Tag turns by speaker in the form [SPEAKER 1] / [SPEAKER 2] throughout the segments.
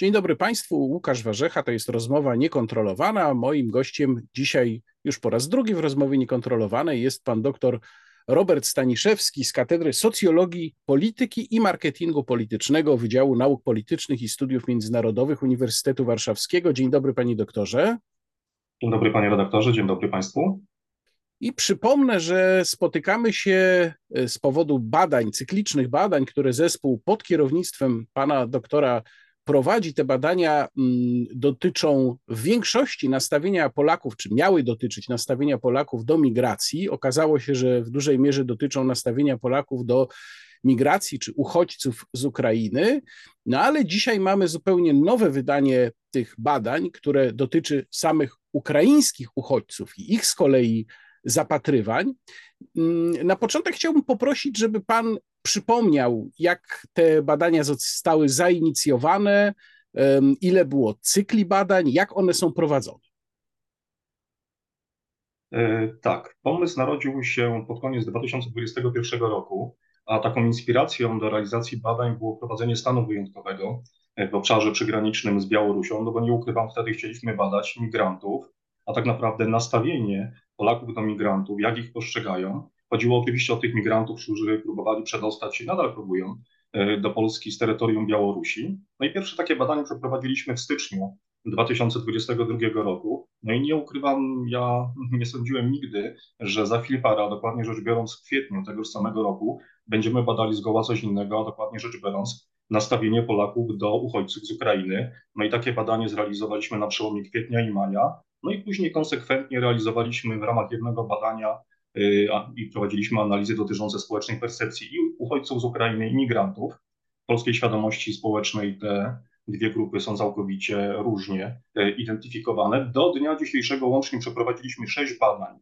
[SPEAKER 1] Dzień dobry Państwu, Łukasz Warzecha, to jest rozmowa niekontrolowana. Moim gościem dzisiaj już po raz drugi w rozmowie niekontrolowanej jest pan doktor Robert Staniszewski z Katedry Socjologii, Polityki i Marketingu Politycznego Wydziału Nauk Politycznych i Studiów Międzynarodowych Uniwersytetu Warszawskiego. Dzień dobry panie doktorze.
[SPEAKER 2] Dzień dobry panie redaktorze, dzień dobry państwu.
[SPEAKER 1] I przypomnę, że spotykamy się e, z powodu badań, cyklicznych badań, które zespół pod kierownictwem pana doktora prowadzi. Te badania mm, dotyczą w większości nastawienia Polaków, czy miały dotyczyć nastawienia Polaków do migracji. Okazało się, że w dużej mierze dotyczą nastawienia Polaków do migracji czy uchodźców z Ukrainy. No ale dzisiaj mamy zupełnie nowe wydanie tych badań, które dotyczy samych ukraińskich uchodźców i ich z kolei zapatrywań. Mm, na początek chciałbym poprosić, żeby Pan przypomniał, jak te badania zostały zainicjowane, ile było cykli badań, jak one są prowadzone.
[SPEAKER 2] E, tak, pomysł narodził się pod koniec 2021 roku, a taką inspiracją do realizacji badań było wprowadzenie stanu wyjątkowego w obszarze przygranicznym z Białorusią, no bo nie ukrywam, wtedy chcieliśmy badać migrantów, a tak naprawdę nastawienie Polaków do migrantów, jak ich postrzegają. Chodziło oczywiście o tych migrantów, którzy próbowali przedostać się, nadal próbują, e, do Polski z terytorium Białorusi. No i pierwsze takie badanie przeprowadziliśmy w styczniu 2022 roku. No i nie ukrywam, ja nie sądziłem nigdy, że za chwilę para, dokładnie rzecz biorąc w kwietniu tegoż samego roku, będziemy badali zgoła coś innego, a dokładnie rzecz biorąc nastawienie Polaków do uchodźców z Ukrainy. No i takie badanie zrealizowaliśmy na przełomie kwietnia i maja. No i później konsekwentnie realizowaliśmy w ramach jednego badania i prowadziliśmy analizy dotyczące społecznej percepcji i uchodźców z Ukrainy, i migrantów. W polskiej świadomości społecznej te dwie grupy są całkowicie różnie y, identyfikowane. Do dnia dzisiejszego łącznie przeprowadziliśmy sześć badań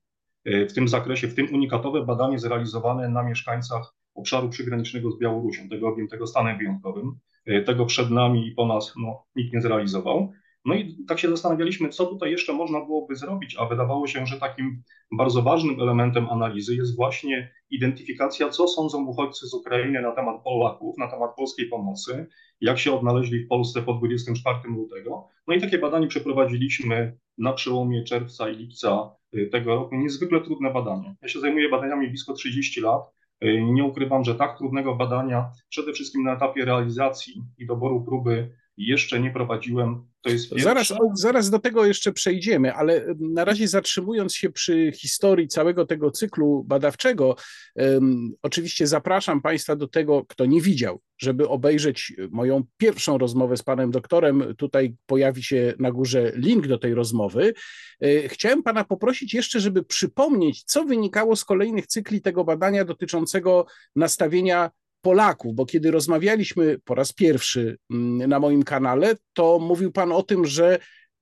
[SPEAKER 2] y, w tym zakresie, w tym unikatowe badanie zrealizowane na mieszkańcach obszaru przygranicznego z Białorusią, tego objętego stanem wyjątkowym. Tego przed nami i po nas no, nikt nie zrealizował. No i tak się zastanawialiśmy, co tutaj jeszcze można byłoby zrobić, a wydawało się, że takim bardzo ważnym elementem analizy jest właśnie identyfikacja, co sądzą uchodźcy z Ukrainy na temat Polaków, na temat polskiej pomocy, jak się odnaleźli w Polsce po 24 lutego. No i takie badanie przeprowadziliśmy na przełomie czerwca i lipca y, tego roku. Niezwykle trudne badanie. Ja się zajmuję badaniami blisko 30 lat. Y, nie ukrywam, że tak trudnego badania przede wszystkim na etapie realizacji i doboru próby jeszcze nie prowadziłem. To jest
[SPEAKER 1] zaraz, zaraz do tego jeszcze przejdziemy, ale na razie zatrzymując się przy historii całego tego cyklu badawczego, um, oczywiście zapraszam Państwa do tego, kto nie widział, żeby obejrzeć moją pierwszą rozmowę z panem doktorem. Tutaj pojawi się na górze link do tej rozmowy. E, chciałem pana poprosić jeszcze, żeby przypomnieć, co wynikało z kolejnych cykli tego badania dotyczącego nastawienia Polaków, bo kiedy rozmawialiśmy po raz pierwszy mm, na moim kanale, to mówił Pan o tym, że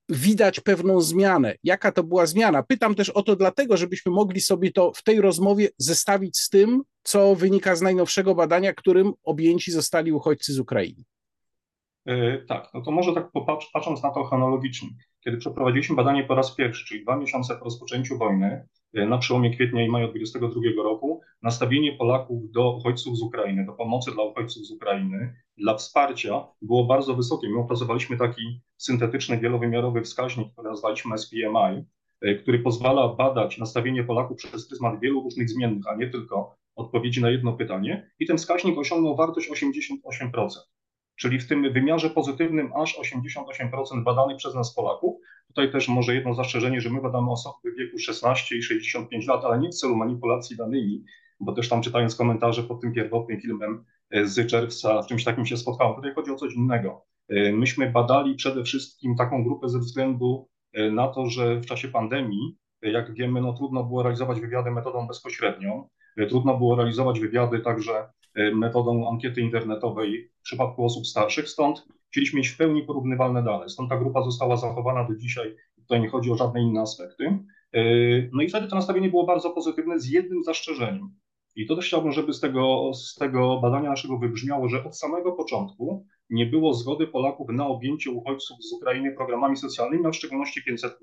[SPEAKER 1] widać pewną zmianę. Jaka to była zmiana? Pytam też o to dlatego, żebyśmy mogli sobie to w tej rozmowie zestawić z tym, co wynika z najnowszego badania, którym objęci zostali uchodźcy z Ukrainy.
[SPEAKER 2] Yy, tak, no to może tak popatrz, patrząc na to chronologicznie. Kiedy przeprowadziliśmy badanie po raz pierwszy, czyli dwa miesiące po rozpoczęciu wojny, yy, na przełomie kwietnia i maja 2022 roku, nastawienie Polaków do uchodźców z Ukrainy, do pomocy dla uchodźców z Ukrainy, dla wsparcia było bardzo wysokie. My opracowaliśmy taki syntetyczny, wielowymiarowy wskaźnik, który nazwaliśmy SPMI, yy, który pozwala badać nastawienie Polaków przez pryzmat wielu różnych zmiennych, a nie tylko odpowiedzi na jedno pytanie. I ten wskaźnik osiągnął wartość 88% czyli w tym wymiarze pozytywnym aż 88% badanych przez nas Polaków. Tutaj też może jedno zastrzeżenie, że my badamy osoby w wieku 16 i 65 lat, ale nie w celu manipulacji danymi, bo też tam czytając komentarze pod tym pierwotnym filmem e, z czerwca czymś takim się spotkałem. Tutaj chodzi o coś innego. E, myśmy badali przede wszystkim taką grupę ze względu e, na to, że w czasie pandemii, jak wiemy, no, trudno było realizować wywiady metodą bezpośrednią. Trudno było realizować wywiady także E, metodą ankiety internetowej w przypadku osób starszych, stąd chcieliśmy mieć w pełni porównywalne dane. Stąd ta grupa została zachowana do dzisiaj. Tutaj nie chodzi o żadne inne aspekty. E, no i wtedy to nastawienie było bardzo pozytywne z jednym zastrzeżeniem. I to też chciałbym, żeby z tego, z tego badania naszego wybrzmiało, że od samego początku nie było zgody Polaków na objęcie uchodźców z Ukrainy programami socjalnymi, a w szczególności 500.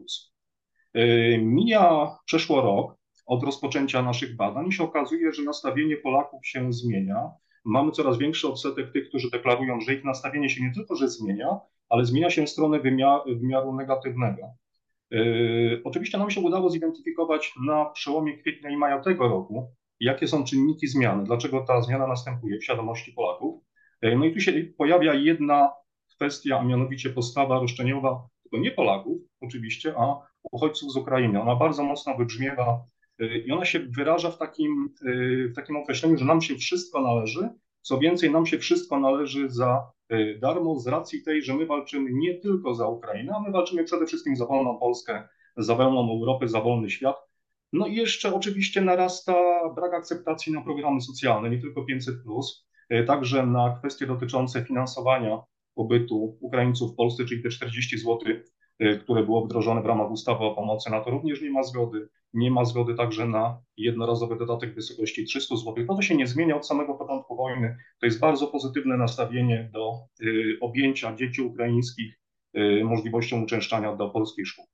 [SPEAKER 2] E, mija, przeszło rok, od rozpoczęcia naszych badań i się okazuje, że nastawienie Polaków się zmienia. Mamy coraz większy odsetek tych, którzy deklarują, że ich nastawienie się nie tylko że zmienia, ale zmienia się w stronę wymiaru, wymiaru negatywnego. Oczywiście nam się udało zidentyfikować na przełomie kwietnia i maja tego roku, jakie są czynniki zmiany, dlaczego ta zmiana następuje w świadomości Polaków. No i tu się pojawia jedna kwestia, a mianowicie postawa roszczeniowa, tylko nie Polaków oczywiście, a uchodźców z Ukrainy. Ona bardzo mocno wybrzmiewa i ona się wyraża w takim, w takim określeniu, że nam się wszystko należy, co więcej, nam się wszystko należy za darmo z racji tej, że my walczymy nie tylko za Ukrainę, a my walczymy przede wszystkim za wolną Polskę, za wolną Europę, za wolny świat. No i jeszcze oczywiście narasta brak akceptacji na programy socjalne, nie tylko 500, także na kwestie dotyczące finansowania pobytu Ukraińców w Polsce, czyli te 40 zł, y, które było wdrożone w ramach ustawy o pomocy, na to również nie ma zgody. Nie ma zgody także na jednorazowy dodatek w wysokości 300 zł. To, to się nie zmienia od samego początku wojny. To jest bardzo pozytywne nastawienie do y, objęcia dzieci ukraińskich y, możliwością uczęszczania do polskich szkół.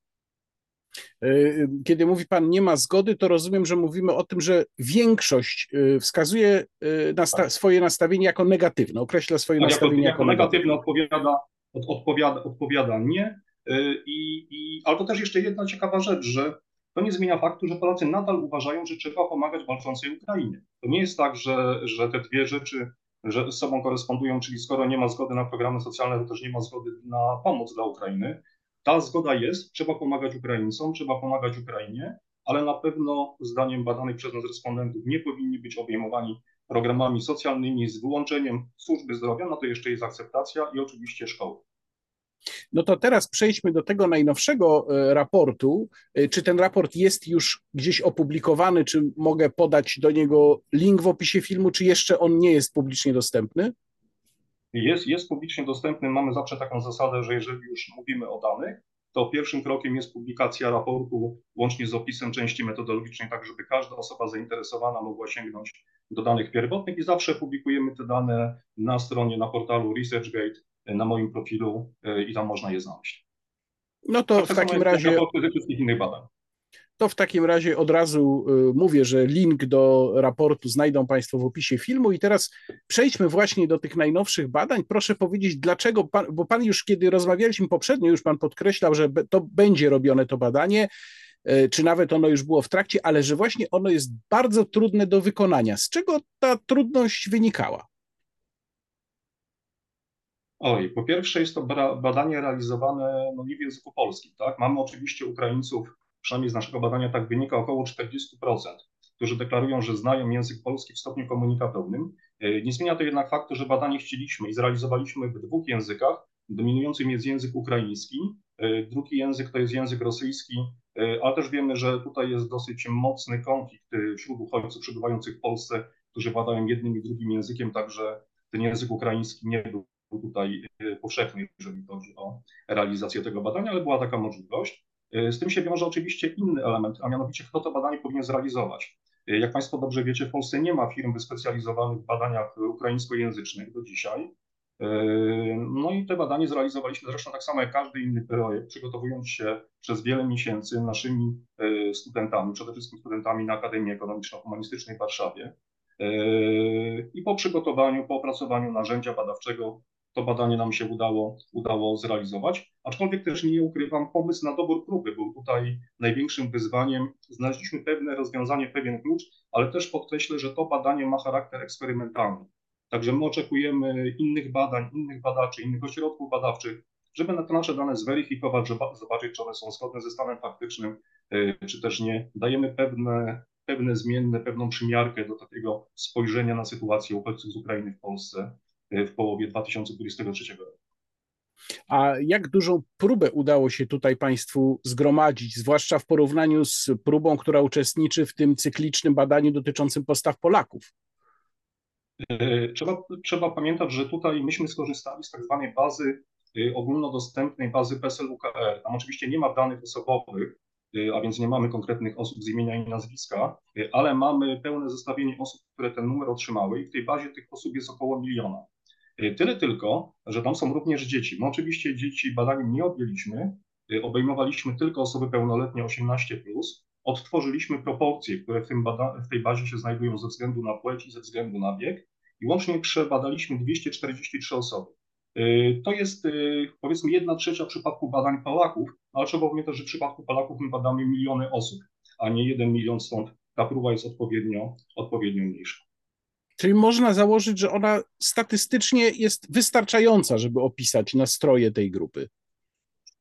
[SPEAKER 1] Kiedy mówi Pan nie ma zgody, to rozumiem, że mówimy o tym, że większość wskazuje nasta tak. swoje nastawienie jako negatywne, określa swoje tak, nastawienie jako, jako negatywne.
[SPEAKER 2] Odpowiada, od, odpowiada, odpowiada nie. I, i, ale to też jeszcze jedna ciekawa rzecz, że to nie zmienia faktu, że Polacy nadal uważają, że trzeba pomagać walczącej Ukrainie. To nie jest tak, że, że te dwie rzeczy że z sobą korespondują, czyli skoro nie ma zgody na programy socjalne, to też nie ma zgody na pomoc dla Ukrainy. Ta zgoda jest, trzeba pomagać Ukraińcom, trzeba pomagać Ukrainie, ale na pewno zdaniem badanych przez nas respondentów nie powinni być obejmowani programami socjalnymi z wyłączeniem służby zdrowia, no to jeszcze jest akceptacja i oczywiście szkoły.
[SPEAKER 1] No to teraz przejdźmy do tego najnowszego e, raportu. E, czy ten raport jest już gdzieś opublikowany? Czy mogę podać do niego link w opisie filmu, czy jeszcze on nie jest publicznie dostępny?
[SPEAKER 2] jest, jest publicznie dostępny. Mamy zawsze taką zasadę, że jeżeli już mówimy o danych, to pierwszym krokiem jest publikacja raportu łącznie z opisem części metodologicznej, tak żeby każda osoba zainteresowana mogła sięgnąć do danych pierwotnych i zawsze publikujemy te dane na stronie, na portalu ResearchGate, na moim profilu e, i tam można je znaleźć.
[SPEAKER 1] No to tak w takim razie...
[SPEAKER 2] wszystkich innych badań
[SPEAKER 1] to w takim razie od razu y, mówię, że link do raportu znajdą Państwo w opisie filmu. I teraz przejdźmy właśnie do tych najnowszych badań. Proszę powiedzieć, dlaczego, pan, bo Pan już kiedy rozmawialiśmy poprzednio, już Pan podkreślał, że to będzie robione to badanie, y, czy nawet ono już było w trakcie, ale że właśnie ono jest bardzo trudne do wykonania. Z czego ta trudność wynikała?
[SPEAKER 2] Oj, po pierwsze jest to badanie realizowane no, nie w języku polskim, tak? Mamy oczywiście Ukraińców przynajmniej z naszego badania tak wynika, około 40%, którzy deklarują, że znają język polski w stopniu komunikatywnym. E, nie zmienia to jednak faktu, że badanie chcieliśmy i zrealizowaliśmy w dwóch językach. Dominującym jest język ukraiński, e, drugi język to jest język rosyjski, e, ale też wiemy, że tutaj jest dosyć mocny konflikt wśród uchodźców przebywających w Polsce, którzy władają jednym i drugim językiem, także ten język ukraiński nie był tutaj powszechny, jeżeli chodzi o realizację tego badania, ale była taka możliwość. E, z tym się wiąże oczywiście inny element, a mianowicie kto to badanie powinien zrealizować. E, jak Państwo dobrze wiecie, w Polsce nie ma firm wyspecjalizowanych w badaniach ukraińskojęzycznych do dzisiaj. No i te badanie zrealizowaliśmy zresztą tak samo jak każdy inny projekt, przygotowując się przez wiele miesięcy naszymi studentami, przede wszystkim studentami na Akademii Ekonomiczno-Humanistycznej w Warszawie. I po przygotowaniu, po opracowaniu narzędzia badawczego to badanie nam się udało, udało zrealizować. Aczkolwiek też nie ukrywam, pomysł na dobór próby był tutaj największym wyzwaniem. Znaleźliśmy pewne rozwiązanie, pewien klucz, ale też podkreślę, że to badanie ma charakter eksperymentalny. Także my oczekujemy innych badań, innych badaczy, innych ośrodków badawczych, żeby na te nasze dane zweryfikować, żeby zobaczyć, czy one są zgodne ze stanem faktycznym, e, czy też nie. Dajemy pewne, pewne zmienne, pewną przymiarkę do takiego spojrzenia na sytuację uchodźców z Ukrainy w Polsce w połowie 2023 roku.
[SPEAKER 1] A jak dużą próbę udało się tutaj Państwu zgromadzić, zwłaszcza w porównaniu z próbą, która uczestniczy w tym cyklicznym badaniu dotyczącym postaw Polaków?
[SPEAKER 2] E, trzeba, trzeba pamiętać, że tutaj myśmy skorzystali z tak zwanej bazy e, ogólnodostępnej bazy PESEL-UKR. Tam oczywiście nie ma danych osobowych, a więc nie mamy konkretnych osób z imienia i nazwiska, ale mamy pełne zestawienie osób, które ten numer otrzymały i w tej bazie tych osób jest około miliona. Y, tyle tylko, że tam są również dzieci. My oczywiście dzieci badaniem nie objęliśmy, y, obejmowaliśmy tylko osoby pełnoletnie 18+, odtworzyliśmy proporcje, które w, tym bada- w tej bazie się znajdują ze względu na płeć i ze względu na wiek i łącznie przebadaliśmy 243 osoby. To jest powiedzmy jedna trzecia w przypadku badań Polaków, ale trzeba pamiętać, że w przypadku Polaków my badamy miliony osób, a nie jeden milion, stąd ta próba jest odpowiednio, odpowiednio mniejsza.
[SPEAKER 1] Czyli można założyć, że ona statystycznie jest wystarczająca, żeby opisać nastroje tej grupy.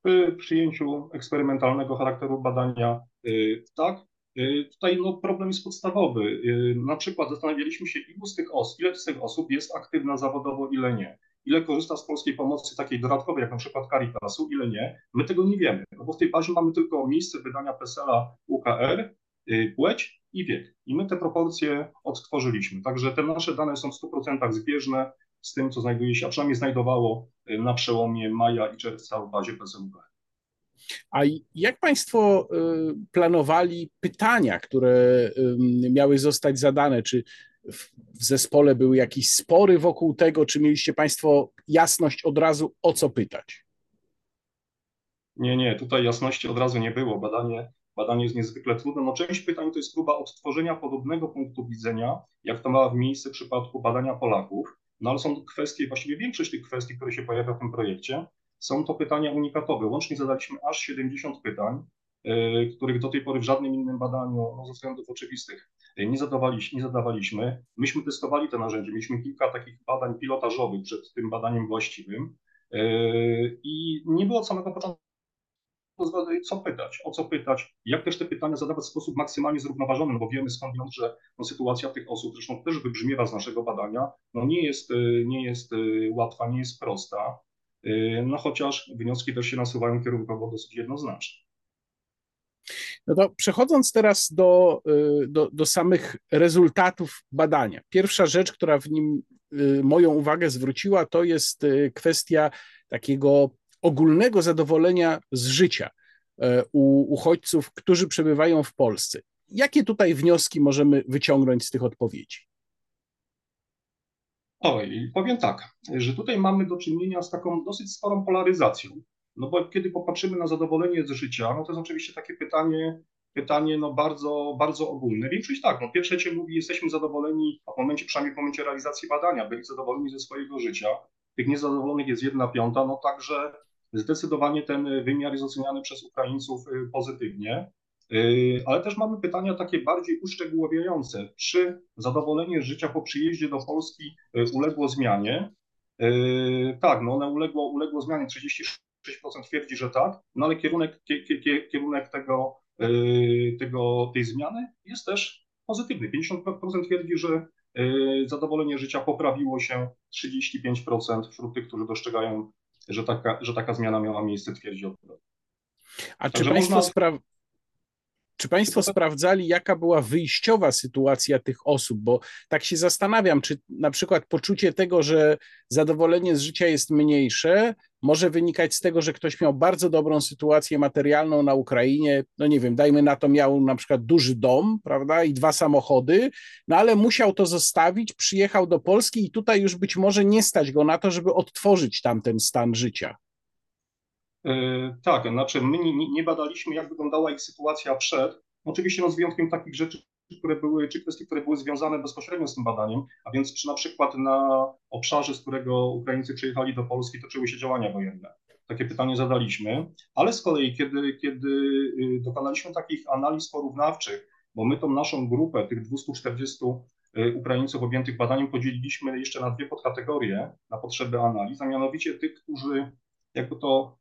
[SPEAKER 2] W przyjęciu eksperymentalnego charakteru badania y, tak. Y, tutaj no, problem jest podstawowy. Y, na przykład zastanawialiśmy się, ilu z tych osób, ile z tych osób jest aktywna zawodowo, ile nie. Ile korzysta z polskiej pomocy takiej dodatkowej, jak na przykład Caritasu, ile nie. My tego nie wiemy, no bo w tej bazie mamy tylko miejsce wydania PESEL-a UKR, płeć i wiek. I my te proporcje odtworzyliśmy. Także te nasze dane są w 100% zbieżne z tym, co znajduje się, a przynajmniej znajdowało y, na przełomie maja i czerwca w bazie PSMP.
[SPEAKER 1] A jak Państwo y, planowali pytania, które miały zostać zadane? Czy w zespole były jakieś spory wokół tego, czy mieliście Państwo jasność od razu, o co pytać?
[SPEAKER 2] Nie, nie, tutaj jasności od razu nie było. Badanie Badanie jest niezwykle trudne. No, część pytań to jest próba odtworzenia podobnego punktu widzenia, jak to ma miejsce w przypadku badania Polaków, no ale są kwestie, właściwie większość tych kwestii, które się pojawia w tym projekcie, są to pytania unikatowe. Łącznie zadaliśmy aż 70 pytań, yy, których do tej pory w żadnym innym badaniu, no, ze względów oczywistych, yy, nie, zadawaliśmy, nie zadawaliśmy. Myśmy testowali te narzędzie, mieliśmy kilka takich badań pilotażowych przed tym badaniem właściwym yy, i nie było od samego początku co pytać, o co pytać, jak też te pytania zadawać w sposób maksymalnie zrównoważony, no bo wiemy skądinąd, że no, sytuacja tych osób, zresztą też wybrzmiewa z naszego badania, no nie jest, y, nie jest y, łatwa, nie jest prosta, y, no chociaż wnioski też się nasuwają kierunkowo dosyć jednoznaczne.
[SPEAKER 1] No to przechodząc teraz do, do, do samych rezultatów badania. Pierwsza rzecz, która w nim moją uwagę zwróciła, to jest kwestia takiego ogólnego zadowolenia z życia e, u uchodźców, którzy przebywają w Polsce. Jakie tutaj wnioski możemy wyciągnąć z tych odpowiedzi?
[SPEAKER 2] Oj, powiem tak, że tutaj mamy do czynienia z taką dosyć sporą polaryzacją. No bo kiedy popatrzymy na zadowolenie z życia, no to jest oczywiście takie pytanie, pytanie no bardzo, bardzo ogólne. Większość tak, no pierwsze cię mówi, jesteśmy zadowoleni, a w momencie, przynajmniej w momencie realizacji badania, byli zadowoleni ze swojego życia. Tych niezadowolonych jest jedna piąta, no także Zdecydowanie ten wymiar jest oceniany przez Ukraińców y, pozytywnie, y, ale też mamy pytania takie bardziej uszczegółowiające. Czy zadowolenie życia po przyjeździe do Polski y, uległo zmianie? Tak, no one uległo, uległo zmianie. 36% twierdzi, że tak, no ale kierunek, kierunek tego, tego, tej zmiany jest też pozytywny. 50% twierdzi, że zadowolenie życia poprawiło się, 35% wśród tych, którzy dostrzegają że taka, że taka zmiana miała miejsce, twierdzi odpowiedź.
[SPEAKER 1] A czy państwo, można... spra... czy państwo sprawdzali, jaka była wyjściowa sytuacja tych osób? Bo tak się zastanawiam, czy na przykład poczucie tego, że zadowolenie z życia jest mniejsze, może wynikać z tego, że ktoś miał bardzo dobrą sytuację materialną na Ukrainie, no nie wiem, dajmy na to, miał na przykład duży dom, prawda, i dwa samochody, no ale musiał to zostawić, przyjechał do Polski i tutaj już być może nie stać go na to, żeby odtworzyć tamten stan życia.
[SPEAKER 2] Yy, tak, znaczy my nie, nie badaliśmy, jak wyglądała ich sytuacja przed, oczywiście no z wyjątkiem takich rzeczy, które były, czy kwestie, które były związane bezpośrednio z tym badaniem, a więc czy na przykład na obszarze, z którego Ukraińcy przyjechali do Polski, toczyły się działania wojenne. Takie pytanie zadaliśmy, ale z kolei, kiedy, kiedy y, dokonaliśmy takich analiz porównawczych, bo my tą naszą grupę, tych 240 y, Ukraińców objętych badaniem, podzieliliśmy jeszcze na dwie podkategorie na potrzeby analiz, a mianowicie tych, którzy, jakby to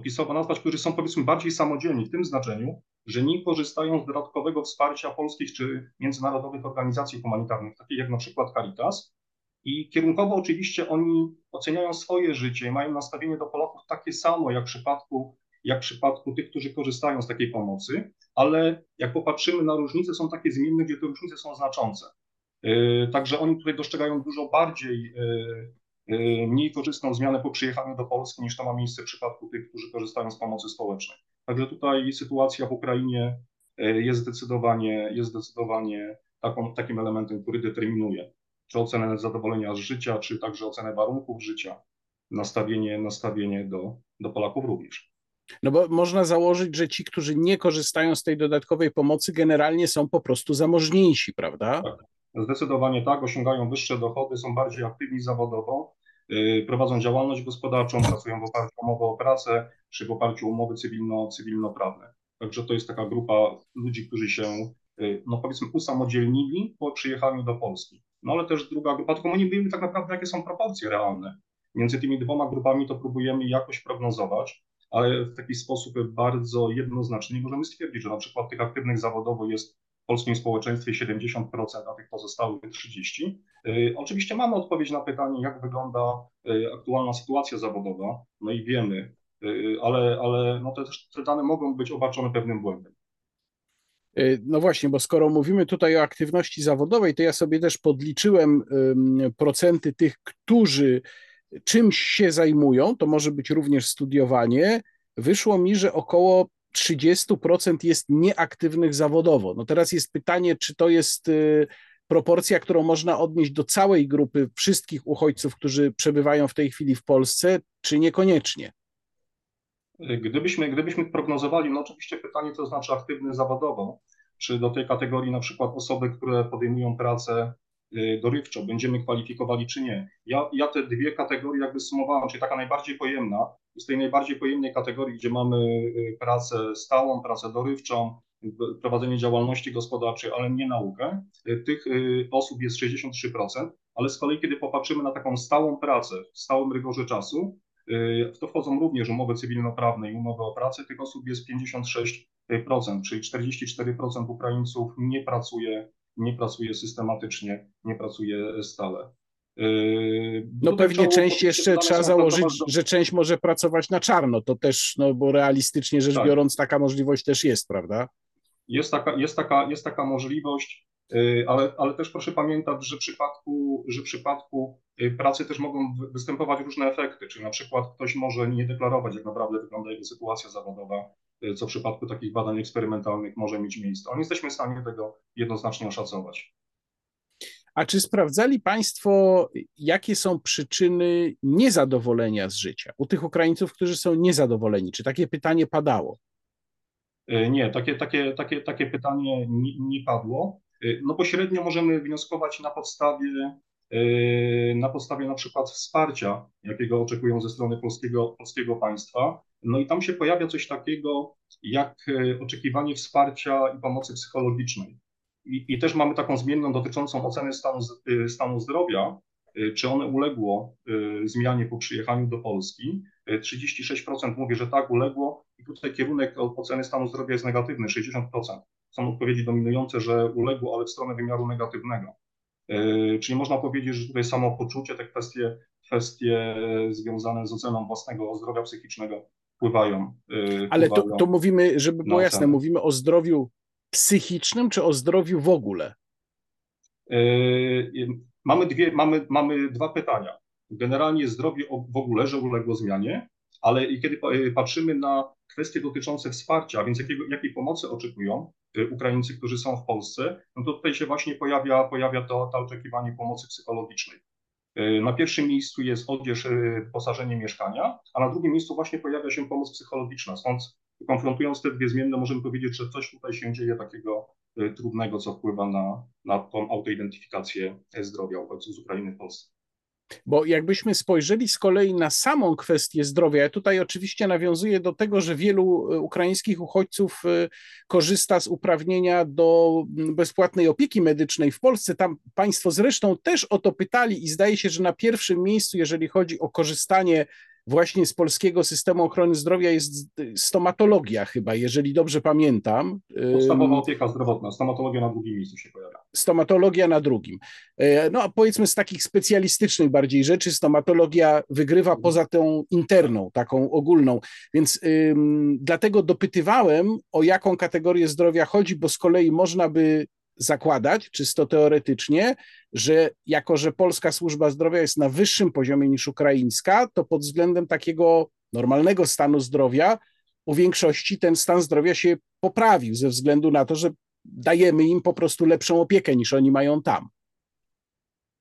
[SPEAKER 2] opisowo nazwać, którzy są powiedzmy bardziej samodzielni w tym znaczeniu, że nie korzystają z dodatkowego wsparcia polskich czy międzynarodowych organizacji humanitarnych, takich jak na przykład Caritas. I kierunkowo oczywiście oni oceniają swoje życie i mają nastawienie do Polaków takie samo jak w przypadku, jak w przypadku tych, którzy korzystają z takiej pomocy, ale jak popatrzymy na różnice, są takie zmienne, gdzie te różnice są znaczące. Yy, także oni tutaj dostrzegają dużo bardziej yy, mniej korzystną zmianę po przyjechaniu do Polski niż to ma miejsce w przypadku tych, którzy korzystają z pomocy społecznej. Także tutaj sytuacja w Ukrainie e, jest zdecydowanie, jest zdecydowanie taką, takim elementem, który determinuje czy ocenę zadowolenia z życia, czy także ocenę warunków życia, nastawienie, nastawienie do, do Polaków również.
[SPEAKER 1] No bo można założyć, że ci, którzy nie korzystają z tej dodatkowej pomocy, generalnie są po prostu zamożniejsi, prawda?
[SPEAKER 2] Tak, zdecydowanie tak, osiągają wyższe dochody, są bardziej aktywni zawodowo, prowadzą działalność gospodarczą, pracują w oparciu o umowę o pracę, czy w oparciu o umowy cywilno, cywilnoprawne. Także to jest taka grupa ludzi, którzy się, no powiedzmy, usamodzielnili po przyjechaniu do Polski. No ale też druga grupa, tylko my nie wiemy tak naprawdę, jakie są proporcje realne. Między tymi dwoma grupami to próbujemy jakoś prognozować, ale w taki sposób bardzo jednoznaczny możemy stwierdzić, że na przykład tych aktywnych zawodowo jest w polskim społeczeństwie 70%, a tych pozostałych 30%. Y, oczywiście mamy odpowiedź na pytanie, jak wygląda y, aktualna sytuacja zawodowa, no i wiemy, y, ale, ale no te, te dane mogą być obarczone pewnym błędem.
[SPEAKER 1] No właśnie, bo skoro mówimy tutaj o aktywności zawodowej, to ja sobie też podliczyłem procenty tych, którzy czymś się zajmują, to może być również studiowanie, wyszło mi, że około 30% jest nieaktywnych zawodowo. No teraz jest pytanie, czy to jest y, proporcja, którą można odnieść do całej grupy wszystkich uchodźców, którzy przebywają w tej chwili w Polsce, czy niekoniecznie?
[SPEAKER 2] Gdybyśmy, gdybyśmy prognozowali, no oczywiście pytanie, co znaczy aktywny zawodowo, czy do tej kategorii na przykład osoby, które podejmują pracę dorywczo będziemy kwalifikowali czy nie. Ja, ja te dwie kategorie jakby sumowałem, czyli taka najbardziej pojemna, z tej najbardziej pojemnej kategorii, gdzie mamy y, pracę stałą, pracę dorywczą, prowadzenie działalności gospodarczej, ale nie naukę, y, tych osób jest 63%, ale z kolei kiedy popatrzymy na taką stałą pracę w stałym rygorze czasu, w to wchodzą również umowy cywilnoprawne i umowy o pracę, tych osób jest 56%, czyli 44% Ukraińców nie pracuje nie pracuje systematycznie, nie pracuje stale.
[SPEAKER 1] Yy, no pewnie część jeszcze trzeba założyć, bardzo... że część może pracować na czarno, to też, no bo realistycznie rzecz tak. biorąc taka możliwość też jest, prawda?
[SPEAKER 2] Jest taka, jest taka, jest taka możliwość, yy, ale, ale też proszę pamiętać, że w przypadku, że w przypadku yy, pracy też mogą występować różne efekty, czyli na przykład ktoś może nie deklarować, jak naprawdę wygląda jego sytuacja zawodowa, co w przypadku takich badań eksperymentalnych może mieć miejsce. Ale nie jesteśmy w stanie tego jednoznacznie oszacować.
[SPEAKER 1] A czy sprawdzali Państwo, jakie są przyczyny niezadowolenia z życia u tych Ukraińców, którzy są niezadowoleni? Czy takie pytanie padało?
[SPEAKER 2] E, nie, takie, takie, takie, takie pytanie nie, nie padło. E, no pośrednio możemy wnioskować na podstawie, na podstawie na przykład wsparcia, jakiego oczekują ze strony polskiego, polskiego państwa. No i tam się pojawia coś takiego jak e, oczekiwanie wsparcia i pomocy psychologicznej. I, I, też mamy taką zmienną dotyczącą oceny stanu, e, stanu zdrowia, e, czy one uległo zmianie po przyjechaniu do Polski. 36% mówi, że tak, uległo i tutaj kierunek oceny stanu zdrowia jest negatywny, 60%. Są odpowiedzi dominujące, że uległo, ale w stronę wymiaru negatywnego. Czyli można powiedzieć, że tutaj samopoczucie, te kwestie, kwestie związane z oceną własnego zdrowia psychicznego wpływają.
[SPEAKER 1] Y, Ale to, to mówimy, żeby było jasne, mówimy o zdrowiu psychicznym czy o zdrowiu w ogóle?
[SPEAKER 2] Y, mamy, dwie, mamy, mamy dwa pytania. Generalnie zdrowie w ogóle, że uległo zmianie, ale kiedy y, patrzymy na kwestie dotyczące wsparcia, więc jakiego, jakiej pomocy oczekują Ukraińcy, którzy są w Polsce, no to tutaj się właśnie pojawia, pojawia to, to oczekiwanie pomocy psychologicznej. E, na pierwszym miejscu jest odzież, e, wyposażenie mieszkania, a na drugim miejscu właśnie pojawia się pomoc psychologiczna. Stąd konfrontując te dwie zmienne, możemy powiedzieć, że coś tutaj się dzieje takiego e, trudnego, co wpływa na, na tą autoidentyfikację zdrowia uchodźców z Ukrainy w Polsce.
[SPEAKER 1] Bo jakbyśmy spojrzeli z kolei na samą kwestię zdrowia, ja tutaj oczywiście nawiązuję do tego, że wielu e, ukraińskich uchodźców e, korzysta z uprawnienia do bezpłatnej opieki medycznej w Polsce. Tam Państwo zresztą też o to pytali i zdaje się, że na pierwszym miejscu, jeżeli chodzi o korzystanie właśnie z polskiego systemu ochrony zdrowia jest stomatologia chyba, jeżeli dobrze pamiętam.
[SPEAKER 2] Podstawowa opieka zdrowotna, stomatologia na drugim miejscu się pojawia.
[SPEAKER 1] Stomatologia na drugim. E, no a powiedzmy z takich specjalistycznych bardziej rzeczy, stomatologia wygrywa mhm. poza tą interną, taką ogólną, więc ym, dlatego dopytywałem, o jaką kategorię zdrowia chodzi, bo z kolei można by zakładać, czysto teoretycznie, że jako, że polska służba zdrowia jest na wyższym poziomie niż ukraińska, to pod względem takiego normalnego stanu zdrowia u większości ten stan zdrowia się poprawił ze względu na to, że dajemy im po prostu lepszą opiekę niż oni mają tam.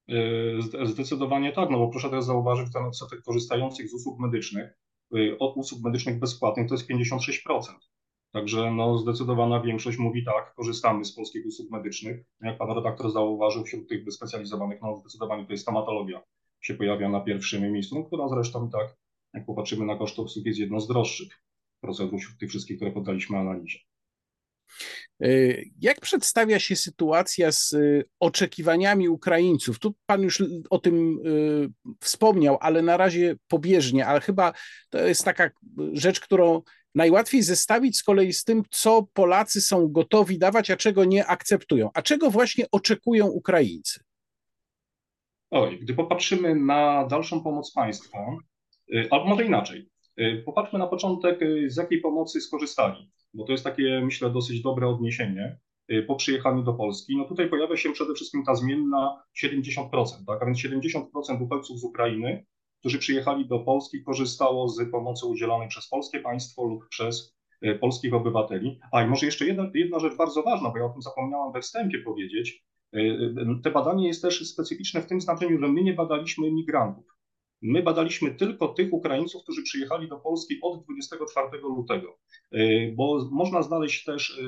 [SPEAKER 2] E, zdecydowanie tak, no bo proszę teraz zauważyć, że ten odsetek korzystających z usług medycznych, e, od usług medycznych bezpłatnych to jest 56%. Także no, zdecydowana większość mówi tak, korzystamy z polskich usług medycznych. Jak pan redaktor zauważył, wśród tych wyspecjalizowanych, no zdecydowanie to jest stomatologia. się pojawia na pierwszym miejscu, no, która zresztą tak, jak popatrzymy na koszty obsługi, jest jedną z droższych procedur wśród tych wszystkich, które poddaliśmy analizie.
[SPEAKER 1] Y, jak przedstawia się sytuacja z y, oczekiwaniami Ukraińców? Tu Pan już o tym y, wspomniał, ale na razie pobieżnie, ale chyba to jest taka rzecz, którą najłatwiej zestawić z kolei z tym, co Polacy są gotowi dawać, a czego nie akceptują. A czego właśnie oczekują Ukraińcy?
[SPEAKER 2] Oj, gdy popatrzymy na dalszą pomoc państwa, albo może inaczej, popatrzmy na początek, z jakiej pomocy skorzystali bo to jest takie, myślę, dosyć dobre odniesienie y, po przyjechaniu do Polski. No tutaj pojawia się przede wszystkim ta zmienna 70%, tak? a więc 70% uchodźców z Ukrainy, którzy przyjechali do Polski, korzystało z pomocy udzielanej przez polskie państwo lub przez y, polskich obywateli. A i może jeszcze jedna, jedna rzecz bardzo ważna, bo ja o tym zapomniałam we wstępie powiedzieć. Y, te badanie jest też specyficzne w tym znaczeniu, że my nie badaliśmy migrantów. My badaliśmy tylko tych Ukraińców, którzy przyjechali do Polski od 24 lutego, bo można znaleźć też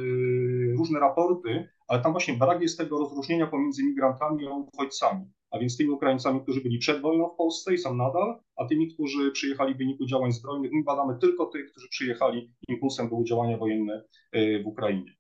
[SPEAKER 2] różne raporty, ale tam właśnie brak jest tego rozróżnienia pomiędzy migrantami a uchodźcami, a więc tymi Ukraińcami, którzy byli przed wojną w Polsce i są nadal, a tymi, którzy przyjechali w wyniku działań zbrojnych. My badamy tylko tych, którzy przyjechali impulsem były działania wojenne y, w Ukrainie.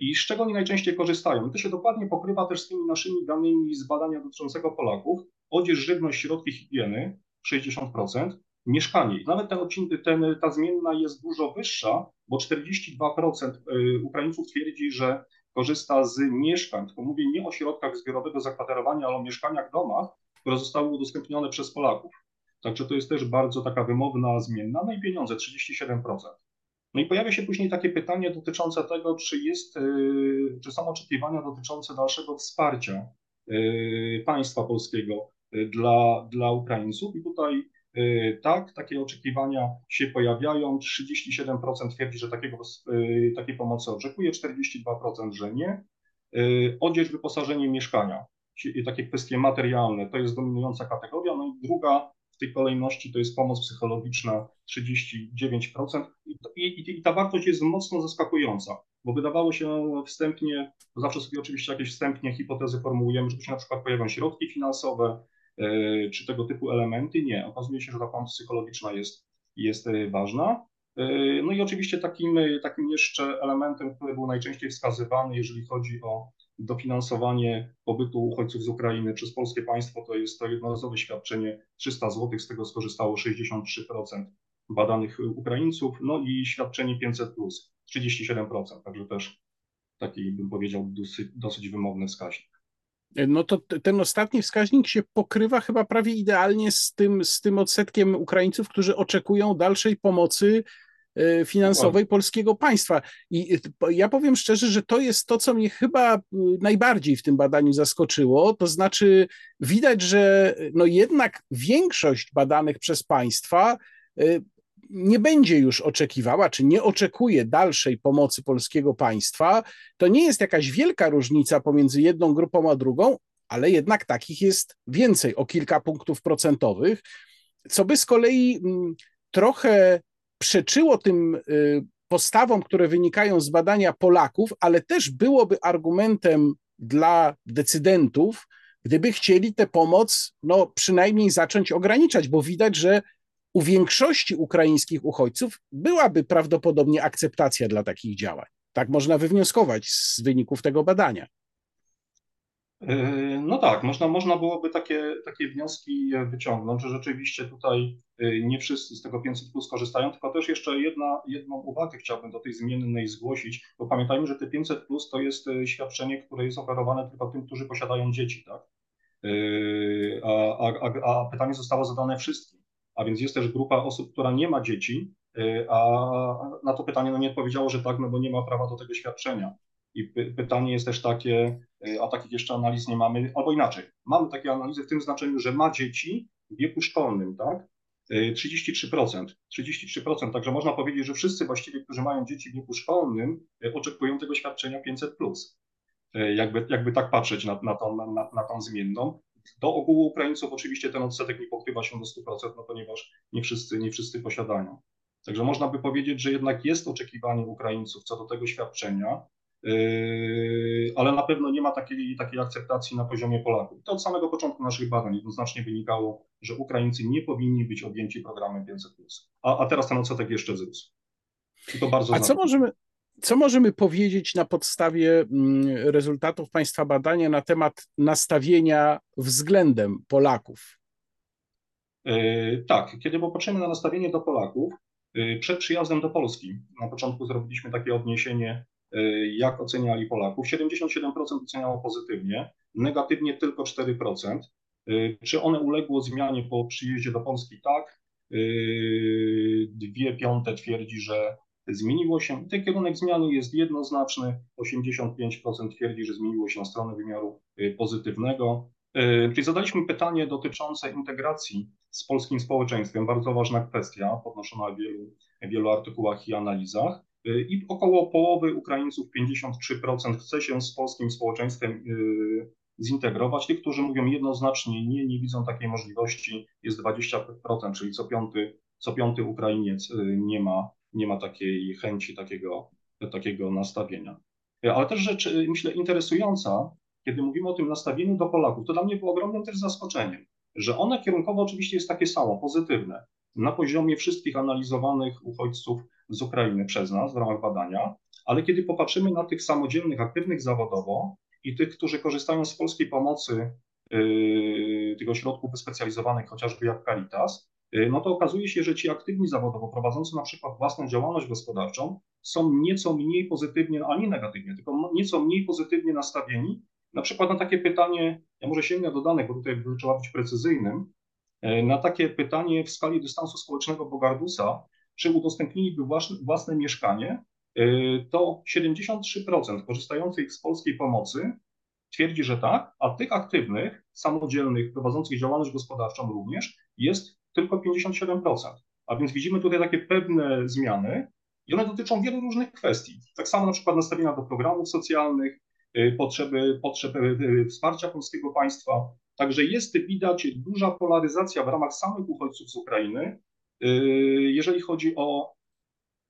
[SPEAKER 2] I z czego oni najczęściej korzystają? I to się dokładnie pokrywa też z tymi naszymi danymi z badania dotyczącego Polaków, odzież, żywność, środki higieny 60%, mieszkanie. Nawet ten, ten, ta zmienna jest dużo wyższa, bo 42% y, Ukraińców twierdzi, że korzysta z mieszkań, tylko mówię nie o środkach zbiorowego zakwaterowania, ale o mieszkaniach, domach, które zostały udostępnione przez Polaków. Także to jest też bardzo taka wymowna zmienna. No i pieniądze 37%. No i pojawia się później takie pytanie dotyczące tego, czy, jest, y, czy są oczekiwania dotyczące dalszego wsparcia y, państwa polskiego dla, dla Ukraińców. I tutaj tak, takie oczekiwania się pojawiają. 37% twierdzi, że takiego, y, takiej pomocy oczekuje, 42% że nie. Y, odzież, wyposażenie mieszkania, takie kwestie materialne, to jest dominująca kategoria. No i druga w tej kolejności to jest pomoc psychologiczna 39%. I, i, i ta wartość jest mocno zaskakująca, bo wydawało się wstępnie, zawsze sobie oczywiście jakieś wstępnie hipotezy formułujemy, że się na przykład pojawią środki finansowe, czy tego typu elementy. Nie, okazuje się, że ta pomoc psychologiczna jest, jest e, ważna. E, no i oczywiście takim, takim jeszcze elementem, który był najczęściej wskazywany, jeżeli chodzi o dofinansowanie pobytu uchodźców z Ukrainy przez polskie państwo, to jest to jednorazowe świadczenie 300 zł, z tego skorzystało 63% badanych Ukraińców, no i świadczenie 500 plus 37%, także też taki bym powiedział dosyć, dosyć wymowny wskaźnik
[SPEAKER 1] no to ten ostatni wskaźnik się pokrywa chyba prawie idealnie z tym, z tym odsetkiem Ukraińców, którzy oczekują dalszej pomocy e, finansowej polskiego państwa. I e, ja powiem szczerze, że to jest to, co mnie chyba e, najbardziej w tym badaniu zaskoczyło. To znaczy, widać, że no jednak większość badanych przez państwa nie będzie już oczekiwała, czy nie oczekuje dalszej pomocy polskiego państwa, to nie jest jakaś wielka różnica pomiędzy jedną grupą a drugą, ale jednak takich jest więcej, o kilka punktów procentowych, co by z kolei mm, trochę przeczyło tym y, postawom, które wynikają z badania Polaków, ale też byłoby argumentem dla decydentów, gdyby chcieli tę pomoc no, przynajmniej zacząć ograniczać, bo widać, że u większości ukraińskich uchodźców byłaby prawdopodobnie akceptacja dla takich działań. Tak można wywnioskować z wyników tego badania.
[SPEAKER 2] E, no tak, można, można byłoby takie, takie wnioski wyciągnąć, że rzeczywiście tutaj e, nie wszyscy z tego 500 plus korzystają, tylko też jeszcze jedna, jedną uwagę chciałbym do tej zmiennej zgłosić, bo pamiętajmy, że te 500 plus to jest e, świadczenie, które jest oferowane tylko tym, którzy posiadają dzieci, tak? A, a, a pytanie zostało zadane wszystkim a więc jest też grupa osób, która nie ma dzieci, y, a na to pytanie no nie odpowiedziało, że tak, no bo nie ma prawa do tego świadczenia. I py pytanie jest też takie, y, a takich jeszcze analiz nie mamy, albo inaczej, mamy takie analizy w tym znaczeniu, że ma dzieci w wieku szkolnym, tak? 33%. Y, 33%, także można powiedzieć, że wszyscy właściwie, którzy mają dzieci w wieku szkolnym, oczekują tego świadczenia 500. Jakby, jakby tak patrzeć na, na, tą, na, na tą zmienną. Do ogółu Ukraińców oczywiście ten odsetek nie pokrywa się do 100%, no ponieważ nie wszyscy, nie wszyscy posiadają. Także można by powiedzieć, że jednak jest oczekiwanie Ukraińców co do tego świadczenia. Yy, ale na pewno nie ma takiej, takiej akceptacji na poziomie Polaków. To od samego początku naszych badań jednoznacznie wynikało, że Ukraińcy nie powinni być objęci programem 500+. A, a teraz ten odsetek jeszcze wzrósł.
[SPEAKER 1] I to bardzo A co możemy, co możemy powiedzieć na podstawie mm, rezultatów Państwa badania na temat nastawienia względem Polaków?
[SPEAKER 2] Yy, tak, kiedy popatrzymy na nastawienie do Polaków, yy, przed przyjazdem do Polski, na początku zrobiliśmy takie odniesienie Y, jak oceniali Polaków. 77% oceniało pozytywnie, negatywnie tylko 4%. Y, czy one uległo zmianie po przyjeździe do Polski? Tak. Dwie piąte twierdzi, że zmieniło się. Ten kierunek zmiany jest jednoznaczny. 85% twierdzi, że zmieniło się stronę wymiaru pozytywnego. Czyli zadaliśmy pytanie dotyczące integracji z polskim społeczeństwem. Bardzo ważna kwestia, podnoszona w wielu, wielu artykułach i analizach. Y, i około połowy Ukraińców, 53%, chce się z polskim społeczeństwem y, zintegrować. Tych, którzy mówią jednoznacznie nie, nie widzą takiej możliwości, jest 20%, czyli co piąty, co piąty Ukrainiec y, nie ma, nie ma takiej chęci, takiego, takiego nastawienia. Ale też rzecz, myślę, interesująca, kiedy mówimy o tym nastawieniu do Polaków, to dla mnie było ogromnym też zaskoczeniem, że one kierunkowo oczywiście jest takie samo, pozytywne. Na poziomie wszystkich analizowanych uchodźców z Ukrainy przez nas w ramach badania, ale kiedy popatrzymy na tych samodzielnych, aktywnych zawodowo i tych, którzy korzystają z polskiej pomocy, yy, tych ośrodków wyspecjalizowanych, chociażby jak Caritas, no to okazuje się, że ci aktywni zawodowo, prowadzący na przykład własną działalność gospodarczą, są nieco mniej pozytywnie, a nie negatywnie, tylko nieco mniej pozytywnie nastawieni. Na przykład na takie pytanie, ja może sięgnę do danych, bo tutaj trzeba być precyzyjnym, yy, na takie pytanie w skali dystansu społecznego Bogardusa, czy udostępniliby własne, własne mieszkanie, y, to 73% korzystających z polskiej pomocy twierdzi, że tak, a tych aktywnych, samodzielnych, prowadzących działalność gospodarczą również jest tylko 57%. A więc widzimy tutaj takie pewne zmiany i one dotyczą wielu różnych kwestii. Tak samo na przykład nastawienia do programów socjalnych, y, potrzeby, potrzeby y, wsparcia polskiego państwa. Także jest widać duża polaryzacja w ramach samych uchodźców z Ukrainy, Yy, jeżeli chodzi o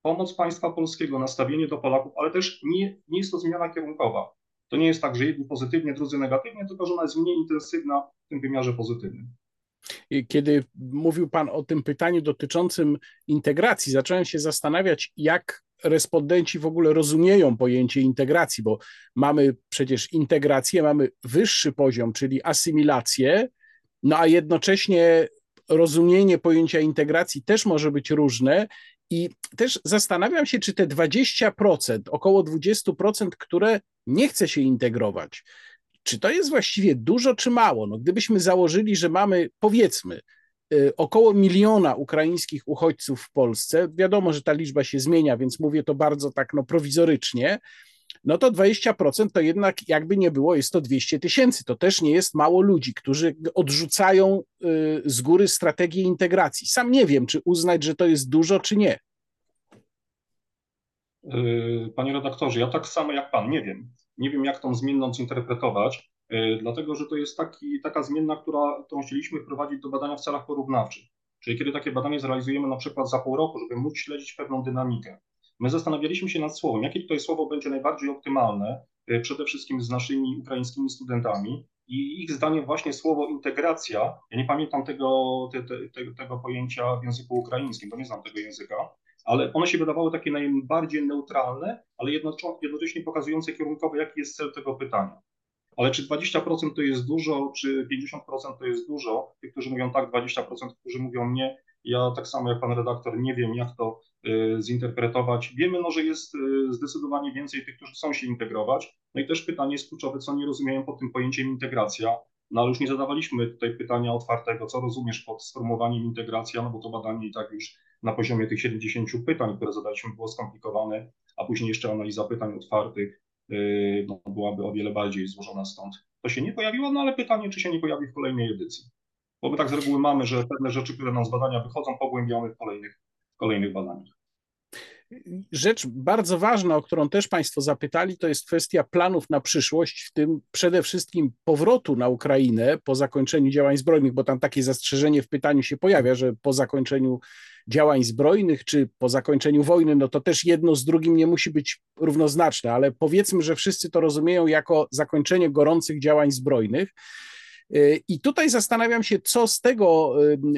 [SPEAKER 2] pomoc państwa polskiego, nastawienie do Polaków, ale też nie, nie jest to zmiana kierunkowa. To nie jest tak, że jedni pozytywnie, drudzy negatywnie, tylko że ona jest mniej intensywna w tym wymiarze pozytywnym.
[SPEAKER 1] Kiedy mówił Pan o tym pytaniu dotyczącym integracji, zacząłem się zastanawiać, jak respondenci w ogóle rozumieją pojęcie integracji, bo mamy przecież integrację, mamy wyższy poziom, czyli asymilację, no a jednocześnie rozumienie pojęcia integracji też może być różne. I też zastanawiam się, czy te 20%, około 20%, które nie chce się integrować, czy to jest właściwie dużo, czy mało? No, gdybyśmy założyli, że mamy, powiedzmy, y, około miliona ukraińskich uchodźców w Polsce, wiadomo, że ta liczba się zmienia, więc mówię to bardzo tak no, prowizorycznie, no to 20% to jednak jakby nie było, jest to 200 tysięcy. To też nie jest mało ludzi, którzy odrzucają y, z góry strategię integracji. Sam nie wiem, czy uznać, że to jest dużo, czy nie.
[SPEAKER 2] Y, panie redaktorze, ja tak samo jak pan nie wiem. Nie wiem, jak tą zmienną zinterpretować, y, dlatego że to jest taki, taka zmienna, która, którą chcieliśmy wprowadzić do badania w celach porównawczych. Czyli kiedy takie badanie zrealizujemy na przykład za pół roku, żeby móc śledzić pewną dynamikę. My zastanawialiśmy się nad słowem, jakie tutaj słowo będzie najbardziej optymalne, y, przede wszystkim z naszymi ukraińskimi studentami. I ich zdaniem właśnie słowo integracja, ja nie pamiętam tego, te, te, tego pojęcia w języku ukraińskim, bo nie znam tego języka, ale one się wydawały takie najbardziej neutralne, ale jednocześnie pokazujące kierunkowo, jaki jest cel tego pytania. Ale czy 20% to jest dużo, czy 50% to jest dużo? Tych, którzy mówią tak, 20%, którzy mówią nie. Ja tak samo jak pan redaktor nie wiem, jak to Y, zinterpretować. Wiemy, no, że jest y, zdecydowanie więcej tych, którzy chcą się integrować. No i też pytanie jest kluczowe, co nie rozumieją pod tym pojęciem integracja. No ale już nie zadawaliśmy tutaj pytania otwartego, co rozumiesz pod sformułowaniem integracja, no bo to badanie i tak już na poziomie tych 70 pytań, które zadaliśmy, było skomplikowane, a później jeszcze analiza pytań otwartych y, no, byłaby o wiele bardziej złożona stąd. To się nie pojawiło, no ale pytanie, czy się nie pojawi w kolejnej edycji. Bo my tak z reguły mamy, że pewne rzeczy, które nam z badania wychodzą, pogłębiamy w kolejnych kolejnych badaniach.
[SPEAKER 1] Rzecz bardzo ważna, o którą też Państwo zapytali, to jest kwestia planów na przyszłość, w tym przede wszystkim powrotu na Ukrainę po zakończeniu działań zbrojnych, bo tam takie zastrzeżenie w pytaniu się pojawia, że po zakończeniu działań zbrojnych czy po zakończeniu wojny, no to też jedno z drugim nie musi być równoznaczne, ale powiedzmy, że wszyscy to rozumieją jako zakończenie gorących działań zbrojnych. I tutaj zastanawiam się, co z tego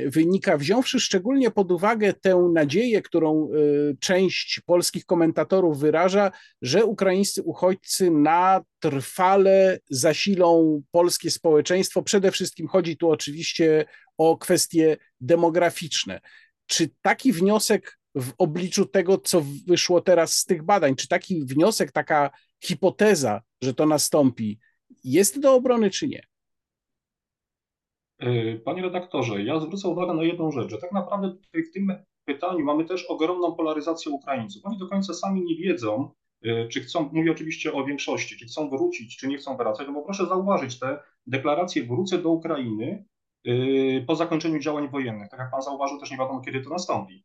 [SPEAKER 1] wynika, wziąwszy szczególnie pod uwagę tę nadzieję, którą y, część polskich komentatorów wyraża, że ukraińscy uchodźcy na trwale zasilą polskie społeczeństwo. Przede wszystkim chodzi tu oczywiście o kwestie demograficzne. Czy taki wniosek w obliczu tego, co wyszło teraz z tych badań, czy taki wniosek, taka hipoteza, że to nastąpi, jest do obrony, czy nie?
[SPEAKER 2] E, panie redaktorze, ja zwrócę uwagę na jedną rzecz, że tak naprawdę tutaj w tym pytaniu mamy też ogromną polaryzację Ukraińców. Oni do końca sami nie wiedzą, e, czy chcą, mówię oczywiście o większości, czy chcą wrócić, czy nie chcą wracać, no bo proszę zauważyć te deklaracje wrócę do Ukrainy e, po zakończeniu działań wojennych. Tak jak pan zauważył, też nie wiadomo, kiedy to nastąpi.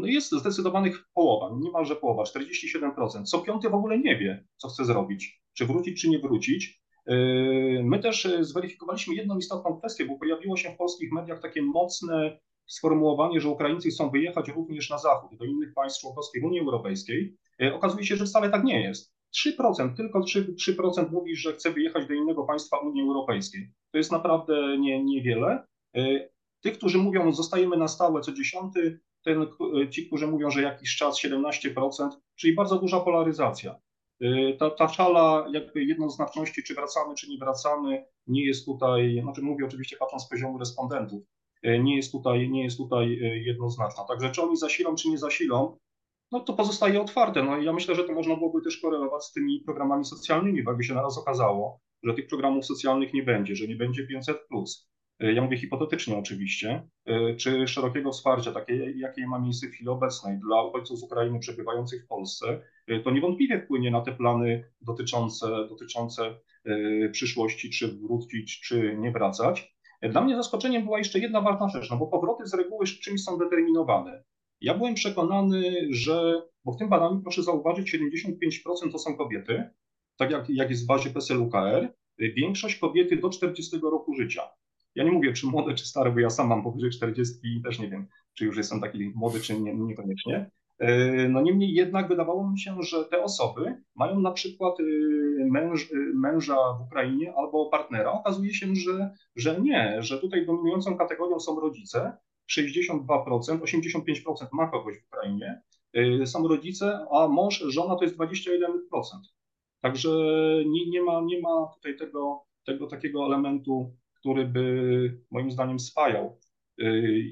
[SPEAKER 2] No jest zdecydowanych połowa, niemalże połowa, 47%. Co piąty w ogóle nie wie, co chce zrobić, czy wrócić, czy nie wrócić. Yy, my też e, zweryfikowaliśmy jedną istotną kwestię, bo pojawiło się w polskich mediach takie mocne sformułowanie, że Ukraińcy chcą wyjechać również na zachód, do innych państw członkowskich Unii Europejskiej. E, okazuje się, że wcale tak nie jest. 3%, tylko 3%, 3% mówi, że chce wyjechać do innego państwa Unii Europejskiej. To jest naprawdę nie, niewiele. E, tych, którzy mówią, zostajemy na stałe co dziesiąty, ten, ci, którzy mówią, że jakiś czas 17%, czyli bardzo duża polaryzacja. Y, ta, ta szala jakby jednoznaczności, czy wracamy, czy nie wracamy, nie jest tutaj, znaczy mówię oczywiście patrząc z poziomu respondentów, y, nie jest tutaj, nie jest tutaj y, jednoznaczna. Także czy oni zasilą, czy nie zasilą, no to pozostaje otwarte. No ja myślę, że to można byłoby też korelować z tymi programami socjalnymi, bo jakby się naraz okazało, że tych programów socjalnych nie będzie, że nie będzie 500 plus, ja mówię hipotetycznie oczywiście, e, czy szerokiego wsparcia, takie, jakie ma miejsce w chwili obecnej dla uchodźców z Ukrainy przebywających w Polsce, e, to niewątpliwie wpłynie na te plany dotyczące, dotyczące przyszłości, czy wrócić, czy nie wracać. Dla mnie zaskoczeniem była jeszcze jedna ważna rzecz, no bo powroty z reguły czymś są determinowane. Ja byłem przekonany, że, bo w tym badaniu proszę zauważyć, 75% to są kobiety, tak jak, jak jest w bazie PESEL-UKR, większość kobiety do 40 roku życia. Ja nie mówię, czy młode, czy stare, bo ja sam mam powyżej 40 i też nie wiem, czy już jestem taki młody, czy nie, niekoniecznie. E, no niemniej jednak wydawało mi się, że te osoby mają na przykład e, męż, e, męża w Ukrainie albo partnera. Okazuje się, że, że nie, że tutaj dominującą kategorią są rodzice. 62%, 85% ma kogoś w Ukrainie, są rodzice, a mąż, żona to jest 21%. Także nie, nie, ma, nie ma tutaj tego, tego takiego elementu który by moim zdaniem spajał y,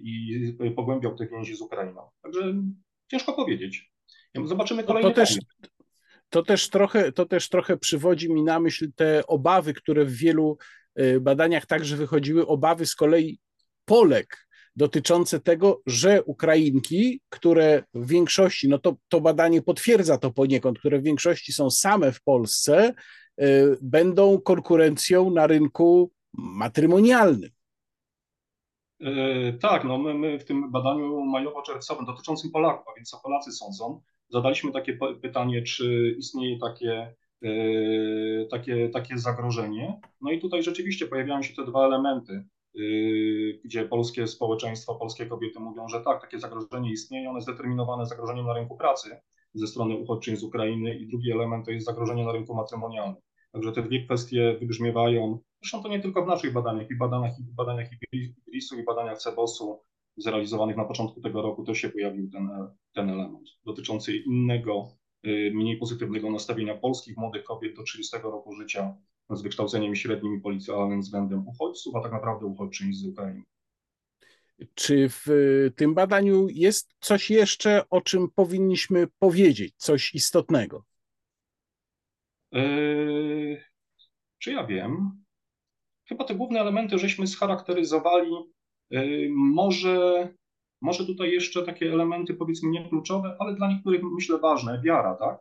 [SPEAKER 2] i pogłębiał te więzi z Ukrainą. Także ciężko powiedzieć. Zobaczymy kolejne.
[SPEAKER 1] To też, to, też trochę, to też trochę przywodzi mi na myśl te obawy, które w wielu y, badaniach także wychodziły, obawy z kolei Polek dotyczące tego, że Ukrainki, które w większości, no to, to badanie potwierdza to poniekąd, które w większości są same w Polsce, y, będą konkurencją na rynku matrymonialnym.
[SPEAKER 2] E, tak, no my, my w tym badaniu majowo-czerwcowym dotyczącym Polaków, a więc co Polacy sądzą, zadaliśmy takie pytanie, czy istnieje takie, e, takie, takie zagrożenie. No i tutaj rzeczywiście pojawiają się te dwa elementy, e, gdzie polskie społeczeństwo, polskie kobiety mówią, że tak, takie zagrożenie istnieje, one jest zdeterminowane zagrożeniem na rynku pracy ze strony uchodźczyń z Ukrainy i drugi element to jest zagrożenie na rynku matrymonialnym. Także te dwie kwestie wybrzmiewają Zresztą to nie tylko w naszych badaniach, i badaniach, i badaniach IBRIS-u, i badaniach CEBOS-u zrealizowanych na początku tego roku też się pojawił ten, ten element dotyczący innego, y, mniej pozytywnego nastawienia polskich młodych kobiet do 30 roku życia z wykształceniem średnim i policjalnym względem uchodźców, a tak naprawdę uchodźczyń z Ukrainy.
[SPEAKER 1] Czy w tym badaniu jest coś jeszcze, o czym powinniśmy powiedzieć, coś istotnego?
[SPEAKER 2] Yy, czy ja wiem? Chyba te główne elementy żeśmy scharakteryzowali. Y, może, może tutaj jeszcze takie elementy powiedzmy nie kluczowe, ale dla niektórych myślę ważne, wiara, tak?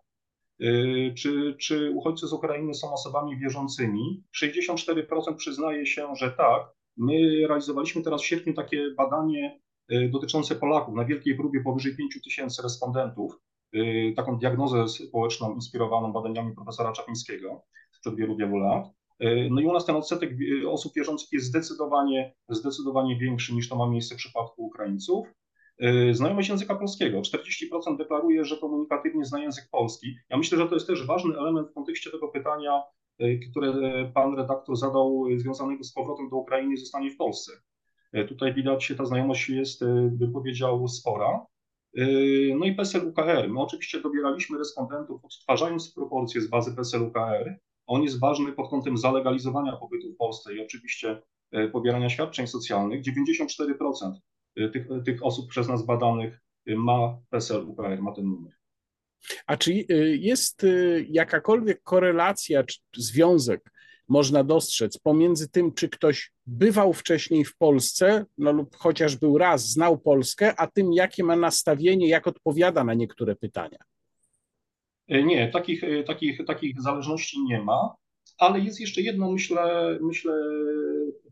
[SPEAKER 2] Y, czy, czy uchodźcy z Ukrainy są osobami wierzącymi? 64% przyznaje się, że tak. My realizowaliśmy teraz w sierpniu takie badanie dotyczące Polaków na wielkiej próbie powyżej 5 tysięcy respondentów taką diagnozę społeczną inspirowaną badaniami profesora Czapińskiego sprzed wielu, wielu lat. No i u nas ten odsetek osób wierzących jest zdecydowanie, zdecydowanie większy niż to ma miejsce w przypadku Ukraińców. Znajomość języka polskiego. 40% deklaruje, że komunikatywnie zna język polski. Ja myślę, że to jest też ważny element w kontekście tego pytania, które pan redaktor zadał, związanego z powrotem do Ukrainy i zostanie w Polsce. Tutaj widać, że ta znajomość jest, bym powiedział, spora. No i PESEL UKR. My oczywiście dobieraliśmy respondentów, odtwarzając proporcje z bazy PESEL UKR. On jest ważny pod kątem zalegalizowania pobytu w Polsce i oczywiście pobierania świadczeń socjalnych. 94% tych, tych osób przez nas badanych ma PESEL UKR, ma ten numer.
[SPEAKER 1] A czy jest jakakolwiek korelacja czy związek można dostrzec pomiędzy tym, czy ktoś bywał wcześniej w Polsce, no lub chociaż był raz, znał Polskę, a tym, jakie ma nastawienie, jak odpowiada na niektóre pytania?
[SPEAKER 2] E, nie, takich, e, takich, takich zależności nie ma, ale jest jeszcze jedno, myślę, myślę,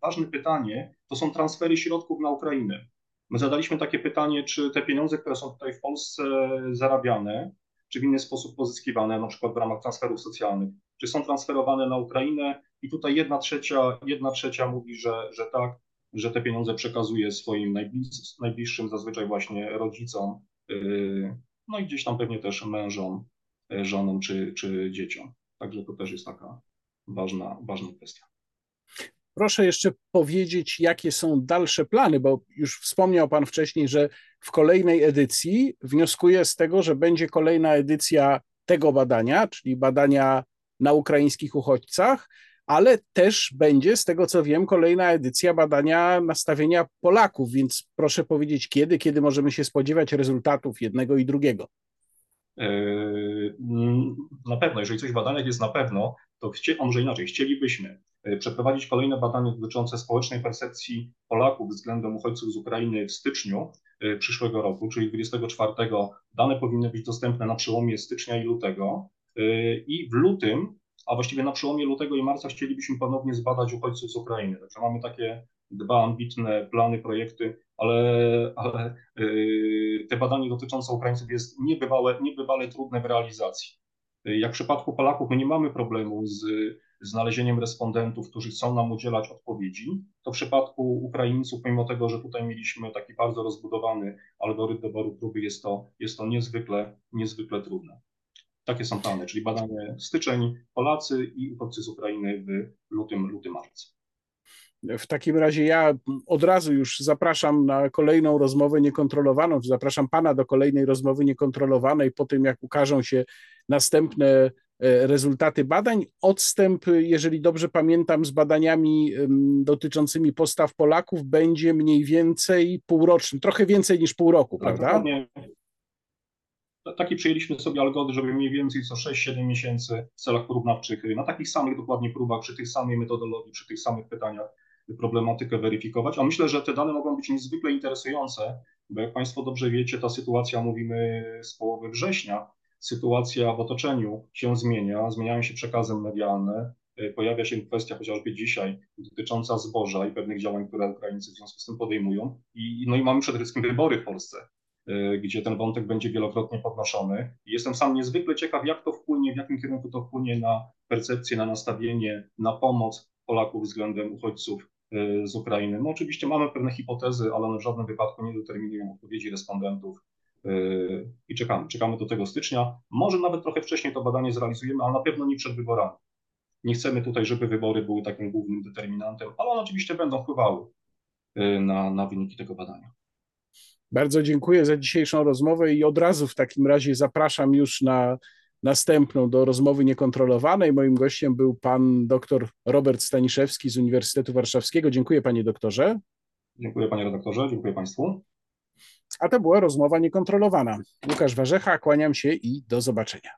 [SPEAKER 2] ważne pytanie, to są transfery środków na Ukrainę. My zadaliśmy takie pytanie, czy te pieniądze, które są tutaj w Polsce zarabiane, czy w inny sposób pozyskiwane, na przykład w ramach transferów socjalnych, czy są transferowane na Ukrainę i tutaj jedna trzecia, jedna trzecia mówi, że, że tak, że te pieniądze przekazuje swoim najbliż, najbliższym, zazwyczaj właśnie rodzicom, yy, no i gdzieś tam pewnie też mężom, yy, żonom czy, czy dzieciom. Także to też jest taka ważna, ważna kwestia.
[SPEAKER 1] Proszę jeszcze powiedzieć, jakie są dalsze plany, bo już wspomniał Pan wcześniej, że w kolejnej edycji wnioskuję z tego, że będzie kolejna edycja tego badania, czyli badania na ukraińskich uchodźcach, ale też będzie, z tego co wiem, kolejna edycja badania nastawienia Polaków, więc proszę powiedzieć kiedy, kiedy możemy się spodziewać rezultatów jednego i drugiego.
[SPEAKER 2] E, na pewno, jeżeli coś w badaniach jest na pewno, to chcie, może inaczej, chcielibyśmy e, przeprowadzić kolejne badanie dotyczące społecznej percepcji Polaków względem uchodźców z Ukrainy w styczniu przyszłego roku, czyli 24. Dane powinny być dostępne na przełomie stycznia i lutego. I w lutym, a właściwie na przełomie lutego i marca chcielibyśmy ponownie zbadać uchodźców z Ukrainy. Także mamy takie dwa ambitne plany, projekty, ale, ale yy, te badanie dotyczące Ukraińców jest niebywale, niebywale trudne w realizacji. Jak w przypadku Polaków, my nie mamy problemu z znalezieniem respondentów, którzy chcą nam udzielać odpowiedzi, to w przypadku Ukraińców, mimo tego, że tutaj mieliśmy taki bardzo rozbudowany algorytm doboru próby, jest to, jest to niezwykle, niezwykle trudne. Takie są plany, czyli badanie styczeń Polacy i uchodźcy z Ukrainy w lutym, lutym, marcu.
[SPEAKER 1] W takim razie ja od razu już zapraszam na kolejną rozmowę niekontrolowaną, zapraszam Pana do kolejnej rozmowy niekontrolowanej po tym, jak ukażą się następne rezultaty badań. Odstęp, jeżeli dobrze pamiętam, z badaniami dotyczącymi postaw Polaków będzie mniej więcej półroczny, trochę więcej niż pół roku, tak, prawda? Dokładnie,
[SPEAKER 2] taki przyjęliśmy sobie algorytm, żeby mniej więcej co 6-7 miesięcy w celach porównawczych na takich samych dokładnie próbach, przy tych samej metodologii, przy tych samych pytaniach problematykę weryfikować. A myślę, że te dane mogą być niezwykle interesujące, bo jak Państwo dobrze wiecie, ta sytuacja, mówimy z połowy września, sytuacja w otoczeniu się zmienia, zmieniają się przekazy medialne, pojawia się kwestia chociażby dzisiaj dotycząca zboża i pewnych działań, które Ukraińcy w związku z tym podejmują. I, no i mamy przede wszystkim wybory w Polsce. Y, gdzie ten wątek będzie wielokrotnie podnoszony. Jestem sam niezwykle ciekaw, jak to wpłynie, w jakim kierunku to wpłynie na percepcję, na nastawienie, na pomoc Polaków względem uchodźców y, z Ukrainy. No oczywiście mamy pewne hipotezy, ale one w żadnym wypadku nie determinują odpowiedzi respondentów i czekamy. Czekamy do tego stycznia. Może nawet trochę wcześniej to badanie zrealizujemy, ale na pewno nie przed wyborami. Nie chcemy tutaj, żeby wybory były takim głównym determinantem, ale one oczywiście będą wpływały na, na wyniki tego badania.
[SPEAKER 1] Bardzo dziękuję za dzisiejszą rozmowę i od razu w takim razie zapraszam już na następną do rozmowy niekontrolowanej. Moim gościem był pan dr Robert Staniszewski z Uniwersytetu Warszawskiego. Dziękuję panie doktorze.
[SPEAKER 2] Dziękuję panie redaktorze, dziękuję państwu.
[SPEAKER 1] A to była rozmowa niekontrolowana. Łukasz Warzecha, kłaniam się i do zobaczenia.